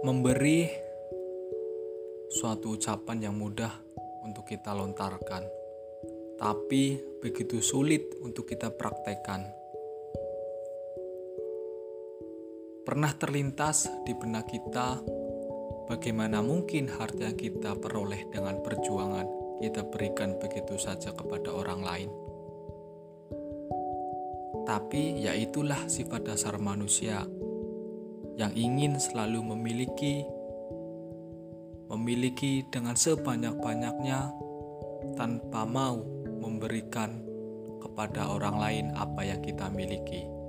Memberi suatu ucapan yang mudah untuk kita lontarkan, tapi begitu sulit untuk kita praktekkan. Pernah terlintas di benak kita bagaimana mungkin harta yang kita peroleh dengan perjuangan kita berikan begitu saja kepada orang lain. Tapi ya itulah sifat dasar manusia yang ingin selalu memiliki memiliki dengan sebanyak-banyaknya tanpa mau memberikan kepada orang lain apa yang kita miliki.